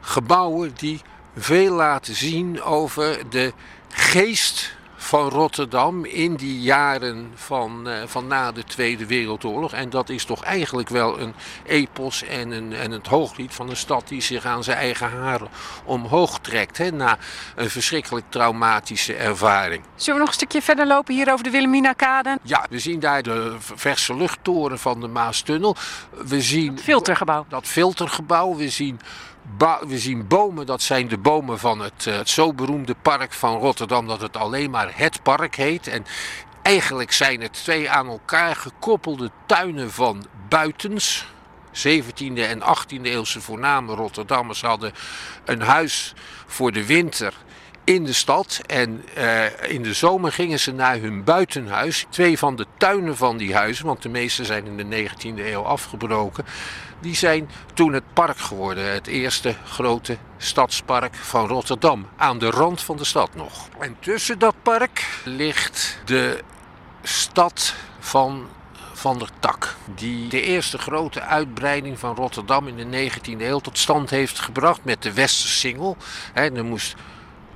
G: gebouwen die veel laten zien over de geest van Rotterdam in die jaren van, uh, van na de Tweede Wereldoorlog. En dat is toch eigenlijk wel een epos en, een, en het hooglied van een stad die zich aan zijn eigen haren omhoog trekt. Hè, na een verschrikkelijk traumatische ervaring.
B: Zullen we nog een stukje verder lopen hier over de Wilhelmina-kade?
G: Ja, we zien daar de verse luchttoren van de Maastunnel. We zien
B: dat filtergebouw.
G: Dat filtergebouw. We zien we zien bomen, dat zijn de bomen van het, het zo beroemde park van Rotterdam, dat het alleen maar het park heet. En eigenlijk zijn het twee aan elkaar gekoppelde tuinen van buitens. 17e en 18e eeuwse voorname Rotterdammers hadden een huis voor de winter in de stad. En uh, in de zomer gingen ze naar hun buitenhuis. Twee van de tuinen van die huizen, want de meeste zijn in de 19e eeuw afgebroken. Die zijn toen het park geworden. Het eerste grote stadspark van Rotterdam. Aan de rand van de stad nog. En tussen dat park ligt de stad van van der Tak. Die de eerste grote uitbreiding van Rotterdam in de 19e eeuw tot stand heeft gebracht met de Westersingel. He, er moest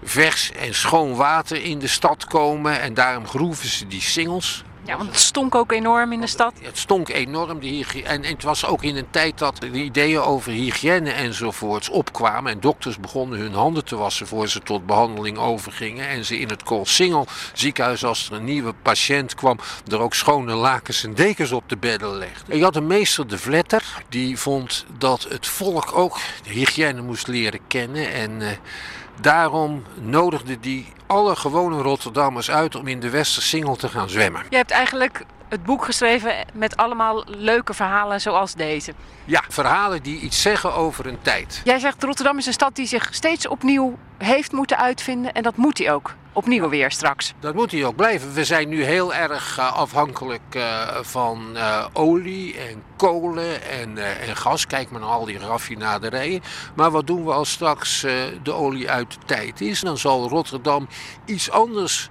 G: vers en schoon water in de stad komen en daarom groeven ze die singels.
B: Ja, want het stonk ook enorm in de stad.
G: Het stonk enorm. De en, en het was ook in een tijd dat de ideeën over hygiëne enzovoorts opkwamen. En dokters begonnen hun handen te wassen voor ze tot behandeling overgingen. En ze in het Koolsingel ziekenhuis, als er een nieuwe patiënt kwam, er ook schone lakens en dekens op de bedden legden. En je had een meester de Vletter, die vond dat het volk ook de hygiëne moest leren kennen. En uh, daarom nodigde die alle gewone Rotterdammers uit om in de Westersingel te gaan zwemmen.
B: Je hebt eigenlijk
J: het boek geschreven met allemaal leuke verhalen zoals deze.
G: Ja, verhalen die iets zeggen over een tijd.
J: Jij zegt Rotterdam is een stad die zich steeds opnieuw heeft moeten uitvinden. En dat moet hij ook. Opnieuw weer straks.
G: Dat moet hij ook blijven. We zijn nu heel erg eh, afhankelijk eh, van eh, olie en kolen en, en gas. Kijk maar naar al die raffinaderijen. Maar wat doen we als straks de olie uit de tijd is? Dan zal Rotterdam iets anders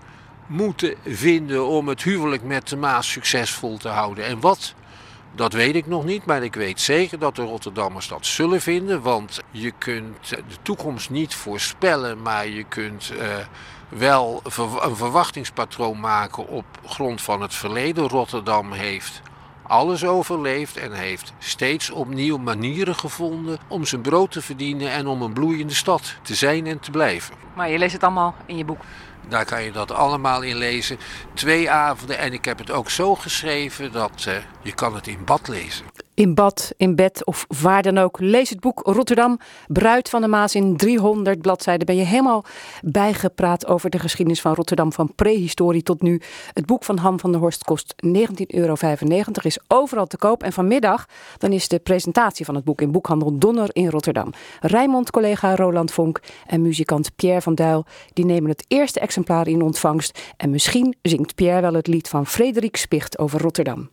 G: moeten vinden om het huwelijk met de Maas succesvol te houden. En wat? Dat weet ik nog niet, maar ik weet zeker dat de Rotterdammers dat zullen vinden. Want je kunt de toekomst niet voorspellen, maar je kunt wel een verwachtingspatroon maken op grond van het verleden. Rotterdam heeft alles overleefd en heeft steeds opnieuw manieren gevonden om zijn brood te verdienen en om een bloeiende stad te zijn en te blijven.
J: Maar je leest het allemaal in je boek.
G: Daar kan je dat allemaal in lezen. Twee avonden en ik heb het ook zo geschreven dat eh, je kan het in bad lezen.
B: In bad, in bed of waar dan ook. Lees het boek Rotterdam, Bruid van de Maas in 300 bladzijden. Ben je helemaal bijgepraat over de geschiedenis van Rotterdam van prehistorie tot nu. Het boek van Ham van der Horst kost 19,95 euro, is overal te koop. En vanmiddag dan is de presentatie van het boek in Boekhandel Donner in Rotterdam. Rijmond, collega Roland Vonk en muzikant Pierre van Duil... die nemen het eerste exemplaar in ontvangst. En misschien zingt Pierre wel het lied van Frederik Spicht over Rotterdam.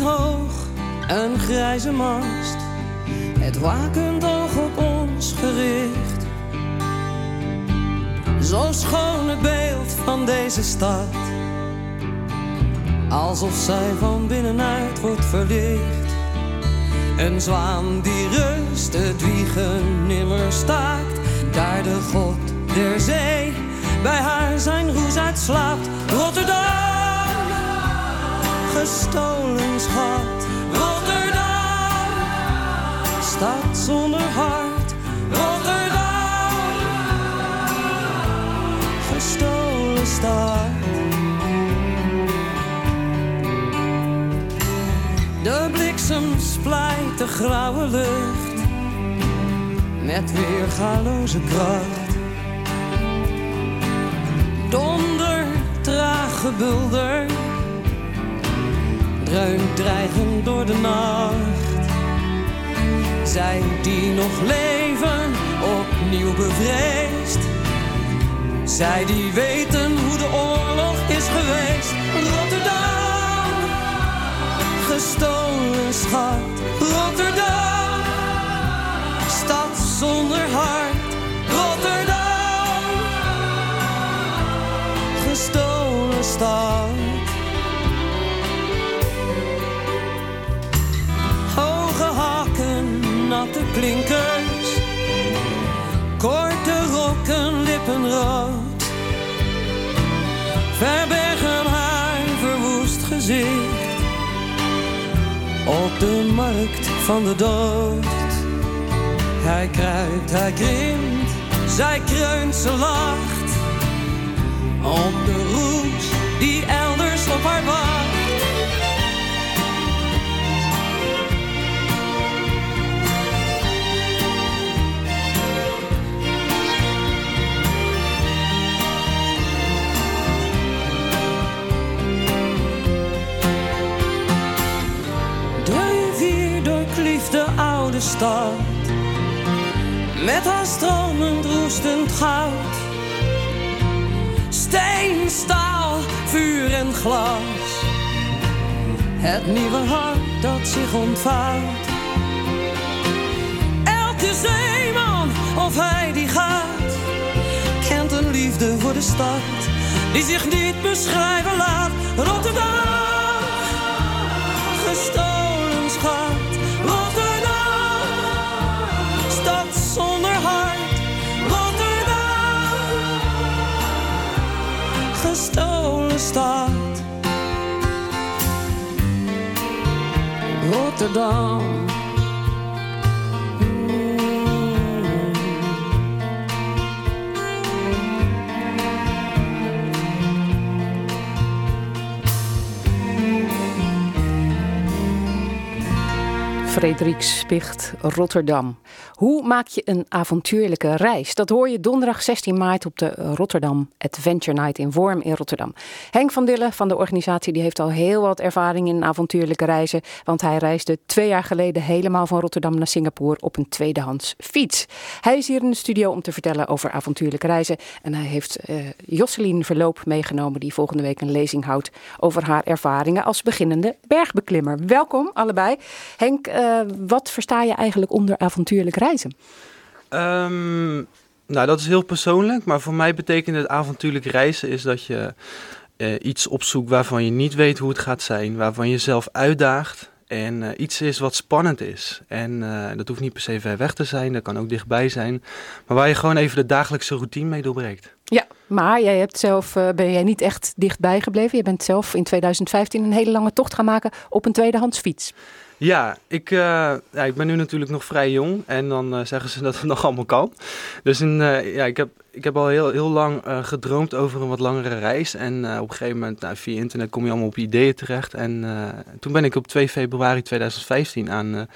K: Hoog, een grijze mast. Het wakend oog op ons gericht. Zo'n schoon beeld van deze stad. Alsof zij van binnenuit wordt verlicht. Een zwaan die rust, het wiegen nimmer staakt. Daar de god der zee bij haar zijn roes uitslaapt. Rotterdam! Gestolen schat. Rotterdam, stad zonder hart. Rotterdam, gestolen stad. De bliksem splijt de grauwe lucht met weergaloze kracht. Donder, traag gebulder dreunt dreigend door de nacht. Zij die nog leven, opnieuw bevreesd. Zij die weten hoe de oorlog is geweest. Rotterdam, gestolen schat. Rotterdam, stad zonder hart. Rotterdam, gestolen stad. Klinkers. Korte rokken, lippenrood. Verbergen haar verwoest gezicht. Op de markt van de dood. Hij kruipt, hij krimpt, zij kreunt, ze lacht. Op de roes die elders op haar wacht. Met haar stromend roestend goud. Steen, staal, vuur en glas. Het nieuwe hart dat zich ontvouwt. Elke zeeman of hij die gaat Kent een liefde voor de stad Die zich niet beschrijven laat. Rotterdam Rotterdam.
B: Frederik Rotterdam. Hoe maak je een avontuurlijke reis? Dat hoor je donderdag 16 maart op de Rotterdam Adventure Night in Worm in Rotterdam. Henk van Dille van de organisatie die heeft al heel wat ervaring in avontuurlijke reizen. Want hij reisde twee jaar geleden helemaal van Rotterdam naar Singapore op een tweedehands fiets. Hij is hier in de studio om te vertellen over avontuurlijke reizen. En hij heeft uh, Josselien Verloop meegenomen die volgende week een lezing houdt over haar ervaringen als beginnende bergbeklimmer. Welkom allebei. Henk, uh, wat versta je eigenlijk onder avontuurlijk reizen?
L: Um, nou, dat is heel persoonlijk, maar voor mij betekent het avontuurlijk reizen is dat je uh, iets opzoekt waarvan je niet weet hoe het gaat zijn, waarvan je jezelf uitdaagt en uh, iets is wat spannend is. En dat hoeft niet per se ver weg te zijn, dat kan ook dichtbij zijn, maar waar je gewoon even de dagelijkse routine mee doorbreekt.
B: Ja, maar jij hebt zelf, uh, ben jij niet echt dichtbij gebleven. Je bent zelf in 2015 een hele lange tocht gaan maken op een tweedehands fiets.
L: Ja, ik, uh, ja, ik ben nu natuurlijk nog vrij jong en dan uh, zeggen ze dat het nog allemaal kan. Dus in, ja, ik, heb, ik heb al heel, heel lang gedroomd over een wat langere reis. En op een gegeven moment, nou, via internet kom je allemaal op ideeën terecht. En toen ben ik op 2 februari 2015 aan ja,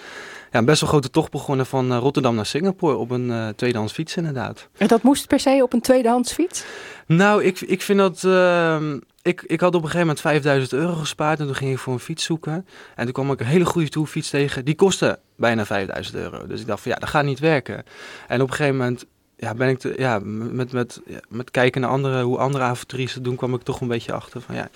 L: een best wel grote tocht begonnen van Rotterdam naar Singapore op een tweedehands fiets inderdaad.
B: En dat moest per se op een tweedehands fiets?
L: Nou, ik, ik vind dat. Ik, ik had op een gegeven moment 5000 euro gespaard en toen ging ik voor een fiets zoeken. En toen kwam ik een hele goede toerfiets tegen. Die kostte bijna 5000 euro. Dus ik dacht van ja, dat gaat niet werken. En op een gegeven moment ja, ben ik ja, met, met, met kijken naar andere, hoe andere avonturiers doen, kwam ik toch een beetje achter van ja.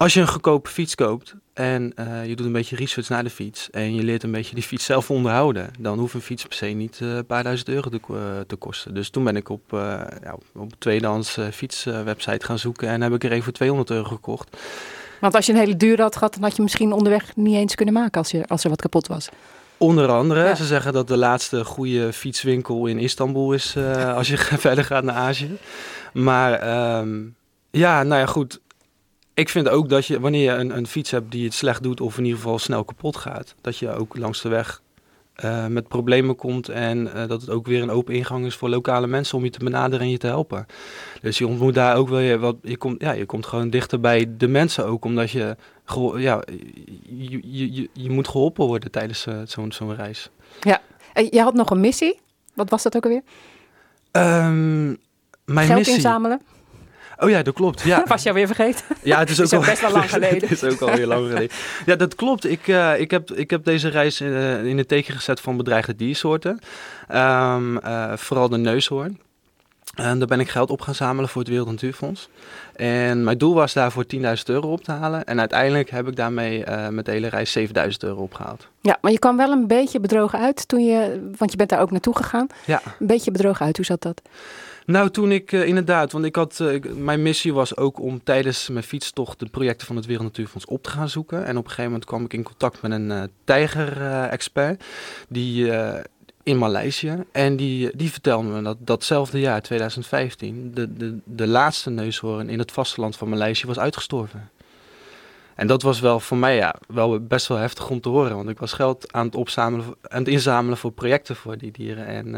L: Als je een goedkope fiets koopt en uh, je doet een beetje research naar de fiets en je leert een beetje die fiets zelf onderhouden, dan hoeft een fiets per se niet uh, een paar duizend euro te, uh, te, kosten. Dus toen ben ik op, ja, op een tweedehands fietswebsite gaan zoeken en heb ik er even voor 200 euro gekocht.
B: Want als je een hele dure had gehad, dan had je misschien onderweg niet eens kunnen maken als, je, als er wat kapot was.
L: Onder andere, ja. ze zeggen dat de laatste goede fietswinkel in Istanbul is als je verder gaat naar Azië. Maar um, ja, nou ja, goed ik vind ook dat je, wanneer je een, een, fiets hebt die het slecht doet of in ieder geval snel kapot gaat, dat je ook langs de weg uh, met problemen komt en uh, dat het ook weer een open ingang is voor lokale mensen om je te benaderen en je te helpen. Dus je ontmoet daar ook wel je, wat, je komt, ja, je komt gewoon dichter bij de mensen ook, omdat je, ja, je, je, je, je moet geholpen worden tijdens uh, zo'n zo'n reis.
B: Ja, en je had nog een missie. Wat was dat ook alweer?
L: Um, mijn
B: Geld
L: missie.
B: inzamelen.
L: Oh ja, dat klopt. Ja.
B: Was je alweer vergeten?
L: Ja, het is ook,
B: is ook best wel lang geleden.
L: het is ook alweer lang geleden. Ja, dat klopt. Ik, uh, ik, heb, ik heb deze reis in, uh, in het teken gezet van bedreigde diersoorten. Um, uh, vooral de neushoorn. En daar ben ik geld op gaan zamelen voor het Wereld Natuurfonds. En mijn doel was daarvoor 10.000 euro op te halen. En uiteindelijk heb ik daarmee uh, met de hele reis 7.000 euro opgehaald.
B: Ja, maar je kwam wel een beetje bedrogen uit toen je, want je bent daar ook naartoe gegaan.
L: Ja.
B: Een beetje bedrogen uit, hoe zat dat?
L: Nou, toen ik uh, inderdaad, want ik had, uh, mijn missie was ook om tijdens mijn fietstocht de projecten van het Wereld Natuurfonds op te gaan zoeken. En op een gegeven moment kwam ik in contact met een uh, tijger-expert die in Maleisië. En die, die vertelde me dat datzelfde jaar, 2015, de, de, de laatste neushoorn in het vasteland van Maleisië was uitgestorven. En dat was wel voor mij ja, wel best wel heftig om te horen, want ik was geld aan het, opzamelen, aan het inzamelen voor projecten voor die dieren. En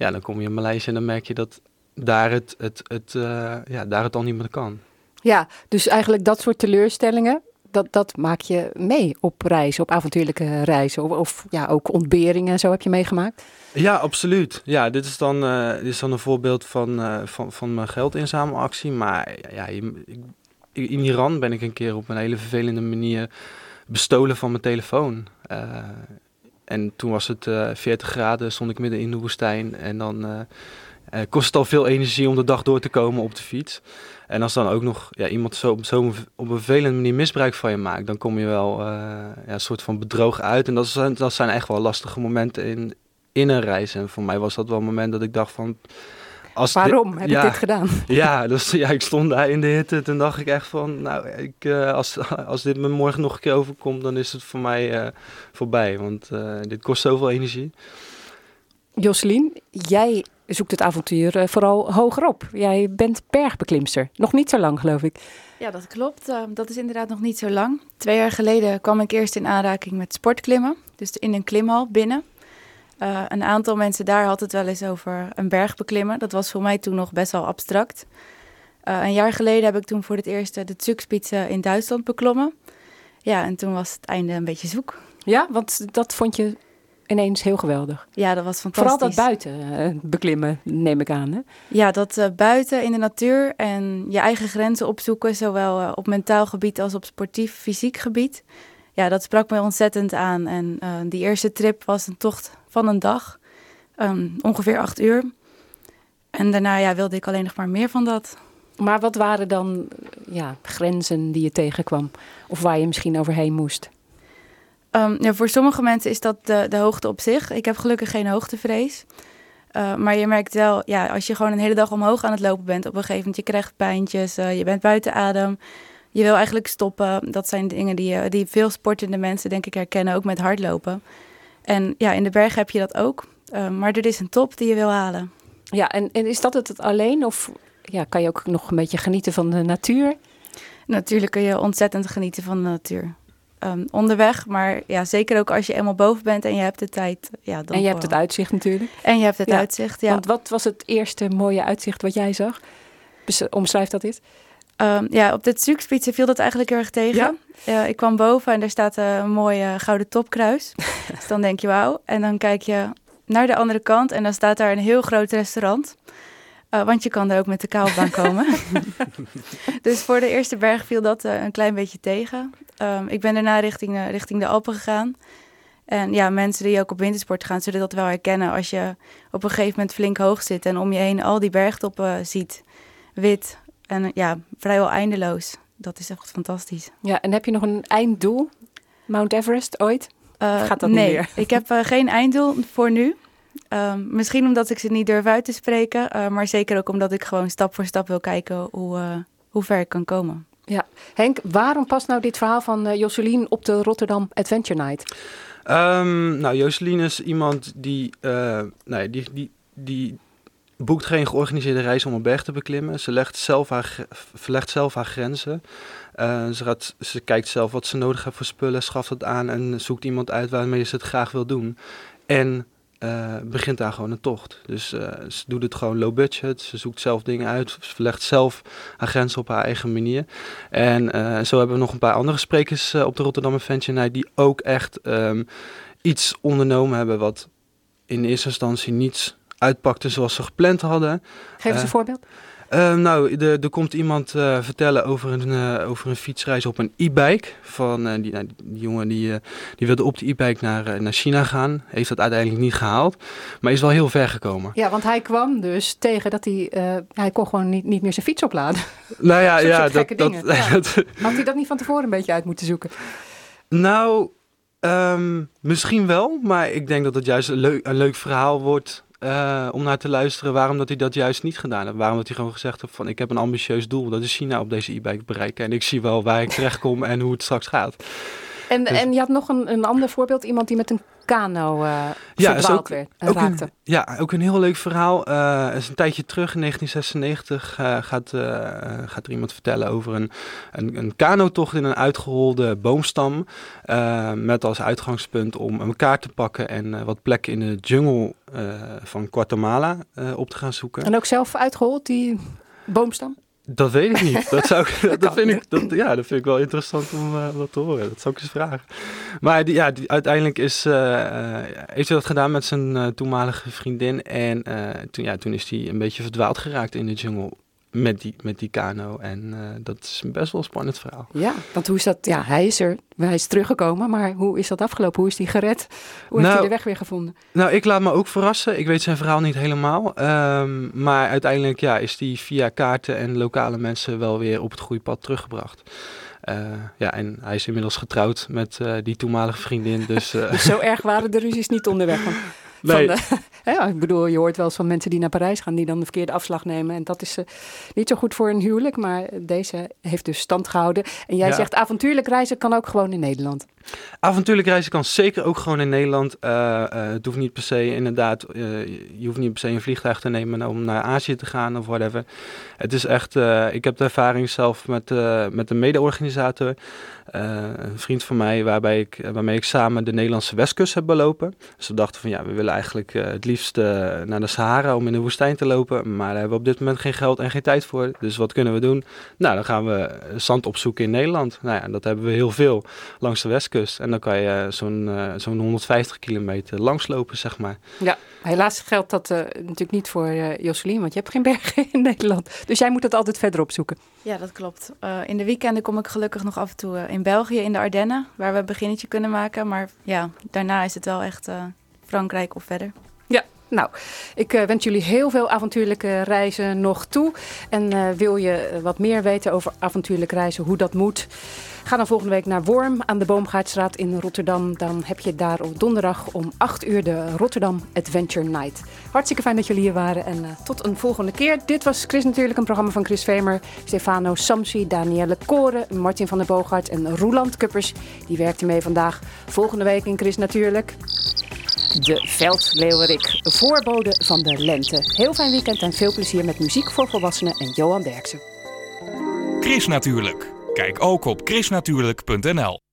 L: ja, dan kom je in Maleisië en dan merk je dat daar het, het, het, uh, ja, daar het al niet meer kan.
B: Ja, dus eigenlijk dat soort teleurstellingen, dat, dat maak je mee op reizen, op avontuurlijke reizen. Of, of ja, ook ontberingen en zo heb je meegemaakt?
L: Ja, absoluut. Ja, dit is dan, uh, dit is dan een voorbeeld van, uh, van, van mijn geldinzamelactie. Maar ja, in Iran ben ik een keer op een hele vervelende manier bestolen van mijn telefoon. En toen was het uh, 40 graden, stond ik midden in de woestijn. En dan uh, uh, kost het al veel energie om de dag door te komen op de fiets. En als dan ook nog ja, iemand zo, zo op een vervelende manier misbruik van je maakt, dan kom je wel ja, een soort van bedroog uit. En dat, is, dat zijn echt wel lastige momenten in, in een reis. En voor mij was dat wel een moment dat ik dacht van...
B: Als Waarom heb ja, ik dit gedaan?
L: Ja, dus, ja, ik stond daar in de hitte. Toen dacht ik echt van, nou, ik, uh, als, als dit me morgen nog een keer overkomt, dan is het voor mij uh, voorbij. Want uh, dit kost zoveel energie.
B: Jocelyn, jij zoekt het avontuur vooral hogerop. Jij bent bergbeklimster. Nog niet zo lang, geloof ik.
M: Ja, dat klopt. Uh, dat is inderdaad nog niet zo lang. Twee jaar geleden kwam ik eerst in aanraking met sportklimmen. Dus in een klimhal binnen. Uh, een aantal mensen daar had het wel eens over een berg beklimmen. Dat was voor mij toen nog best wel abstract. Uh, een jaar geleden heb ik toen voor het eerst de Zugspitze in Duitsland beklommen. Ja, en toen was het einde een beetje zoek.
B: Ja, want dat vond je ineens heel geweldig.
M: Ja, dat was fantastisch.
B: Vooral dat buiten eh, beklimmen, neem ik aan. Hè?
M: Ja, dat eh, buiten in de natuur en je eigen grenzen opzoeken, zowel eh, op mentaal gebied als op sportief, fysiek gebied. Ja, dat sprak me ontzettend aan. En eh, die eerste trip was een tocht van een dag, ehm, ongeveer acht uur. En daarna ja, wilde ik alleen nog maar meer van dat.
B: Maar wat waren dan ja, grenzen die je tegenkwam? Of waar je misschien overheen moest?
M: Ehm, ja, voor sommige mensen is dat de, de hoogte op zich. Ik heb gelukkig geen hoogtevrees. Uh, maar je merkt wel, ja, als je gewoon een hele dag omhoog aan het lopen bent, op een gegeven moment, je krijgt pijntjes, uh, je bent buiten adem. Je wil eigenlijk stoppen. Dat zijn dingen die, uh, die veel sportende mensen, denk ik, herkennen, ook met hardlopen. En ja, in de berg heb je dat ook. Ehm, maar er is een top die je wil halen.
B: Ja, en, en is dat het alleen? Of ja, kan je ook nog een beetje genieten van de natuur?
M: Natuurlijk kun je ontzettend genieten van de natuur. Um, onderweg. Maar ja, zeker ook als je eenmaal boven bent en je hebt de tijd. Ja, dan
B: en je hebt het uitzicht natuurlijk.
M: En je hebt het ja. uitzicht, ja.
B: Want wat was het eerste mooie uitzicht wat jij zag? Omschrijf dat eens.
M: Um, ja, op dit Zugspitsen viel dat eigenlijk heel erg tegen. Ja? Uh, ik kwam boven en daar staat een mooie gouden topkruis. dus dan denk je wauw. En dan kijk je naar de andere kant en dan staat daar een heel groot restaurant. Uh, want je kan daar ook met de kabelbaan komen. dus voor de eerste berg viel dat uh, een klein beetje tegen. Um, ik ben daarna richting, uh, richting de Alpen gegaan. En ja, mensen die ook op wintersport gaan, zullen dat wel herkennen als je op een gegeven moment flink hoog zit en om je heen al die bergtoppen ziet. Wit en ja, vrijwel eindeloos. Dat is echt fantastisch.
B: Ja, en heb je nog een einddoel? Mount Everest ooit? Gaat dat
M: nee,
B: niet meer?
M: ik heb geen einddoel voor nu. Um, misschien omdat ik ze niet durf uit te spreken, uh, maar zeker ook omdat ik gewoon stap voor stap wil kijken hoe, uh, hoe ver ik kan komen.
B: Ja, Henk, waarom past nou dit verhaal van uh, Jocelyn op de Rotterdam Adventure Night?
L: Um, nou, Jocelyn is iemand die, nee, die, die, die boekt geen georganiseerde reis om een berg te beklimmen. Ze legt zelf haar, verlegt zelf haar grenzen. Uh, ze, gaat, ze kijkt zelf wat ze nodig heeft voor spullen, schaft het aan en zoekt iemand uit waarmee ze het graag wil doen. En uh, begint daar gewoon een tocht. Dus uh, ze doet het gewoon low budget. Ze zoekt zelf dingen uit. Ze verlegt zelf haar grenzen op haar eigen manier. En zo hebben we nog een paar andere sprekers op de Rotterdam Adventure Night die ook echt um, iets ondernomen hebben wat in eerste instantie niet uitpakte zoals ze gepland hadden.
B: Geef eens een voorbeeld.
L: Uh, nou, er, komt iemand uh, vertellen over een, uh, over een fietsreis op een e-bike. Van die, nou, die, jongen die, die wilde op de e-bike naar, naar China gaan. Heeft dat uiteindelijk niet gehaald. Maar is wel heel ver gekomen.
B: Ja, want hij kwam dus tegen dat hij. hij kon gewoon niet, niet meer zijn fiets opladen.
L: Nou ja, ja,
B: dat,
L: dat,
B: ja. dat, Had hij dat niet van tevoren een beetje uit moeten zoeken?
L: Nou, um, misschien wel. Maar ik denk dat het juist een leuk, een leuk verhaal wordt. Uh, om naar te luisteren waarom dat hij dat juist niet gedaan heeft. Waarom dat hij gewoon gezegd heeft van ik heb een ambitieus doel. Dat is China op deze e-bike bereiken. En ik zie wel waar ik terechtkom en hoe het straks gaat.
B: En, dus, en je had nog een, een ander voorbeeld. Iemand die met een kano uh, ja, is ook,
L: ook raakte. Een, ja, ook een heel leuk verhaal. Uh, is een tijdje terug, in 1996, uh, gaat, gaat er iemand vertellen over een, een, een kanotocht in een uitgerolde boomstam. met als uitgangspunt om een kaart te pakken en wat plekken in de jungle van Guatemala op te gaan zoeken.
B: En ook zelf uitgerold, die boomstam?
L: Dat weet ik niet. Dat, zou ik, dat, vind ik, dat, ja, dat vind ik wel interessant om uh, wat te horen. Dat zou ik eens vragen. Maar die, ja, die, uiteindelijk is, uh, uh, heeft hij dat gedaan met zijn toenmalige vriendin. En toen, ja, toen is hij een beetje verdwaald geraakt in de jungle met die, met die kano. En uh, dat is een best wel een spannend verhaal.
B: Ja, want hoe is dat? Ja, hij is er, hij is teruggekomen, maar hoe is dat afgelopen? Hoe is hij gered? Hoe
L: nou,
B: heeft hij de weg weer gevonden?
L: Nou, ik laat me ook verrassen. Ik weet zijn verhaal niet helemaal. Um, maar uiteindelijk ja, is hij via kaarten en lokale mensen wel weer op het goede pad teruggebracht. Uh, ja, en hij is inmiddels getrouwd met uh, die toenmalige vriendin. Dus,
B: dus zo erg waren de ruzies niet onderweg.
L: Nee.
B: Van de, ja, ik bedoel, je hoort wel eens van mensen die naar Parijs gaan, die dan de verkeerde afslag nemen. En dat is uh, niet zo goed voor een huwelijk, maar deze heeft dus stand gehouden. En jij ja. zegt avontuurlijk reizen kan ook gewoon in Nederland.
L: Avontuurlijk reizen kan zeker ook gewoon in Nederland. Uh, uh, het hoeft niet per se inderdaad, je hoeft niet per se een vliegtuig te nemen om naar Azië te gaan of whatever. Het is echt, ik heb de ervaring zelf met, met een mede-organisator. Een vriend van mij, waarbij ik, waarmee ik samen de Nederlandse westkust heb belopen. Dus we dachten van ja, we willen eigenlijk het liefst naar de Sahara om in de woestijn te lopen. Maar daar hebben we op dit moment geen geld en geen tijd voor. Dus wat kunnen we doen? Nou, dan gaan we zand opzoeken in Nederland. Nou ja, dat hebben we heel veel langs de westkust. Westkust. En dan kan je eh, zo'n eh, zo'n 150 kilometer langslopen, zeg maar.
B: Ja, helaas geldt dat eh, natuurlijk niet voor eh Jocelyn, want je hebt geen bergen in Nederland. Dus jij moet het altijd verder opzoeken.
M: Ja, dat klopt. Eh, in de weekenden kom ik gelukkig nog af en toe in België, in de Ardennen, waar we een beginnetje kunnen maken. Maar ja, daarna is het wel echt eh, Frankrijk of verder.
B: Nou, ik eh, wens jullie heel veel avontuurlijke reizen nog toe. En eh, wil je eh, wat meer weten over avontuurlijk reizen, hoe dat moet? Ga dan volgende week naar Worm aan de Boomgaardstraat in Rotterdam. Dan heb je daar op donderdag om 8 uur de Rotterdam Adventure Night. Hartstikke fijn dat jullie hier waren en tot een volgende keer. Dit was Chris natuurlijk, een programma van Chris Vemer, Stefano Samsi, Danielle Koren, Martin van der Boogaard en Roeland Kuppers. Die werkte mee vandaag. Volgende week in Chris natuurlijk. De Veldleeuwerik, voorbode van de lente. Heel fijn weekend en veel plezier met muziek voor volwassenen en Johan Derksen.
A: Chris Natuurlijk. Kijk ook op chrisnatuurlijk.nl